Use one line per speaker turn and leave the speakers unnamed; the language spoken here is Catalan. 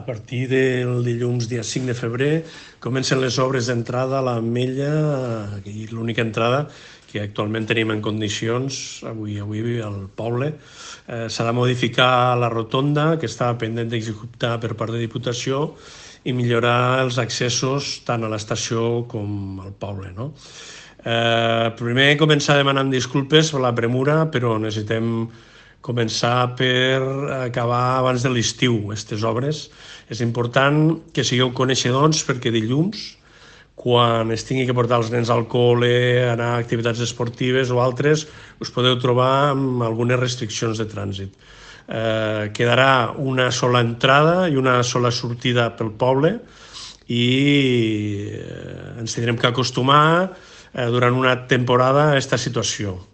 A partir del dilluns dia 5 de febrer comencen les obres d'entrada a l'Ametlla i l'única entrada que actualment tenim en condicions avui avui al poble eh, serà modificar la rotonda que estava pendent d'executar per part de Diputació i millorar els accessos tant a l'estació com al poble. No? Eh, primer començar demanant disculpes per la premura, però necessitem començar per acabar abans de l'estiu aquestes obres. És important que sigueu coneixedors perquè dilluns, quan es tingui que portar els nens al col·le, anar a activitats esportives o altres, us podeu trobar amb algunes restriccions de trànsit. Eh, quedarà una sola entrada i una sola sortida pel poble i eh, ens tindrem que acostumar eh, durant una temporada a aquesta situació.